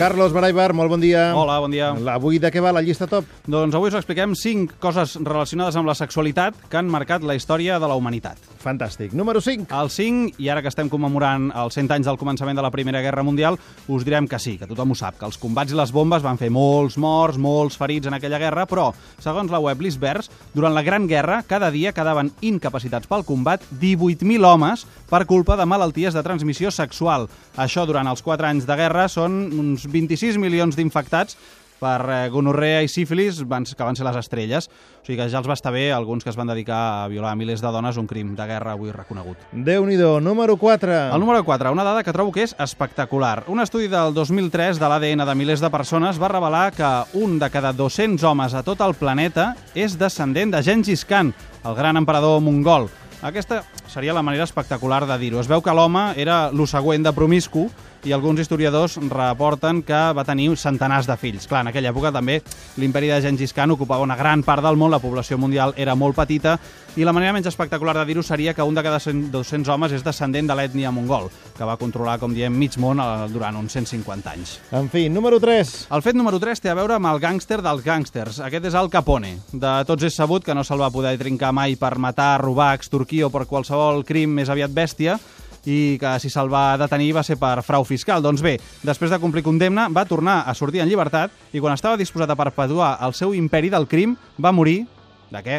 Carlos Baraibar, molt bon dia. Hola, bon dia. Avui de què va la llista top? Doncs avui us expliquem 5 coses relacionades amb la sexualitat que han marcat la història de la humanitat. Fantàstic. Número 5. El 5, i ara que estem commemorant els 100 anys del començament de la Primera Guerra Mundial, us direm que sí, que tothom ho sap, que els combats i les bombes van fer molts morts, molts ferits en aquella guerra, però, segons la web l'Isbers, durant la Gran Guerra, cada dia quedaven incapacitats pel combat 18.000 homes per culpa de malalties de transmissió sexual. Això durant els 4 anys de guerra són uns 26 milions d'infectats per eh, gonorrea i sífilis, van, que van ser les estrelles. O sigui que ja els va estar bé alguns que es van dedicar a violar milers de dones, un crim de guerra avui reconegut. Déu-n'hi-do. Número 4. El número 4, una dada que trobo que és espectacular. Un estudi del 2003 de l'ADN de milers de persones va revelar que un de cada 200 homes a tot el planeta és descendent de Gengis Khan, el gran emperador mongol. Aquesta seria la manera espectacular de dir-ho. Es veu que l'home era lo següent de promiscu i alguns historiadors reporten que va tenir centenars de fills. Clar, en aquella època també l'imperi de Gengis Khan ocupava una gran part del món, la població mundial era molt petita i la manera menys espectacular de dir-ho seria que un de cada 200 homes és descendent de l'ètnia mongol, que va controlar, com diem, mig món eh, durant uns 150 anys. En fi, número 3. El fet número 3 té a veure amb el gàngster dels gàngsters. Aquest és Al Capone. De tots és sabut que no se'l va poder trincar mai per matar, robar, extorquir o per qualsevol crim més aviat bèstia, i que si se'l va detenir va ser per frau fiscal. Doncs bé, després de complir condemna, va tornar a sortir en llibertat i quan estava disposat a perpetuar el seu imperi del crim, va morir de què?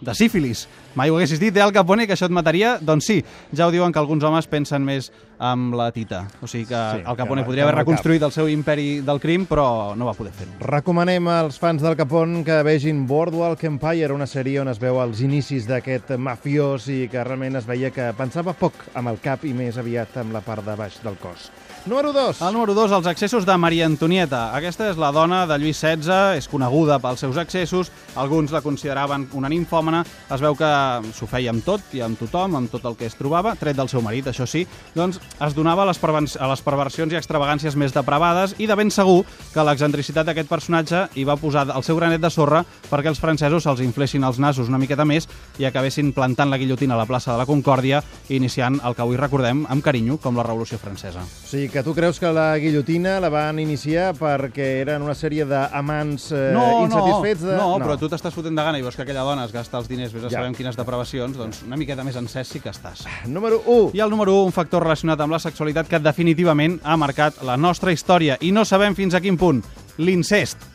De sífilis. Mai ho haguessis dit, eh, Al Capone, que això et mataria? Doncs sí, ja ho diuen que alguns homes pensen més amb la tita. O sigui que Sí, Al Capone que- podria que haver reconstruït el seu imperi del crim, però no va poder fer-ho. Recomanem als fans del Capone que vegin Boardwalk Empire, una sèrie on es veu els inicis d'aquest mafiós i que realment es veia que pensava poc amb el cap i més aviat amb la part de baix del cos. Número 2. El número 2, els excessos de Maria Antonieta. Aquesta és la dona de Lluís XVI, és coneguda pels seus excessos, alguns la consideraven una ninfòmana, es veu que s'ho feia amb tot i amb tothom, amb tot el que es trobava, tret del seu marit, això sí, doncs es donava a les, a les perversions i extravagàncies més depravades i de ben segur que l'excentricitat d'aquest personatge hi va posar el seu granet de sorra perquè els francesos se'ls inflessin els nassos una miqueta més i acabessin plantant la guillotina a la plaça de la Concòrdia i iniciant el que avui recordem amb carinyo com la Revolució Francesa. O sigui que tu creus que la guillotina la van iniciar perquè eren una sèrie d'amants eh, insatisfets? De... no, no, però tu t'estàs fotent de gana i veus que aquella dona es gasta els diners, vés a Ja. saber quines depravacions, doncs una miqueta més encès sí que estàs. Número 1. I el número 1, un factor relacionat amb la sexualitat que definitivament ha marcat la nostra història i no sabem fins a quin punt, l'incest.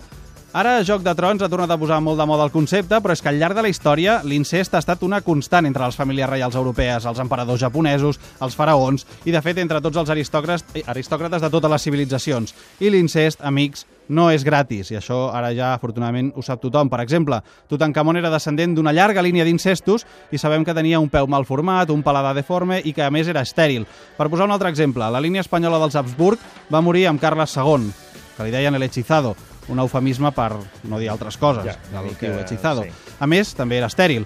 Ara Joc de Trons ha tornat a posar molt de moda el concepte, però és que al llarg de la història l'incest ha estat una constant entre les famílies reials europees, els emperadors japonesos, els faraons i, de fet, entre tots els aristòcrates, de totes les civilitzacions. I l'incest, amics, no és gratis, i això ara ja afortunadament ho sap tothom. Per exemple, Tutankamon era descendent d'una llarga línia d'incestos i sabem que tenia un peu mal format, un paladar deforme i que a més era estèril. Per posar un altre exemple, la línia espanyola dels Habsburg va morir amb Carles II, que li deien el hechizado, un eufemisme per no dir altres coses, Ja, ja, una el mica, tio hechizado. sí. A més, també era estèril.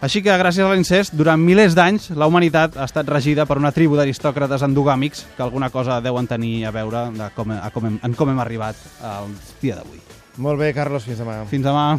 Així que, gràcies a l'incest, durant milers d'anys, la humanitat ha estat regida per una tribu d'aristòcrates endogàmics que alguna cosa deuen tenir a veure de com, a com hem, en com hem arribat al dia d'avui. Molt bé, Carlos, fins demà. Fins demà.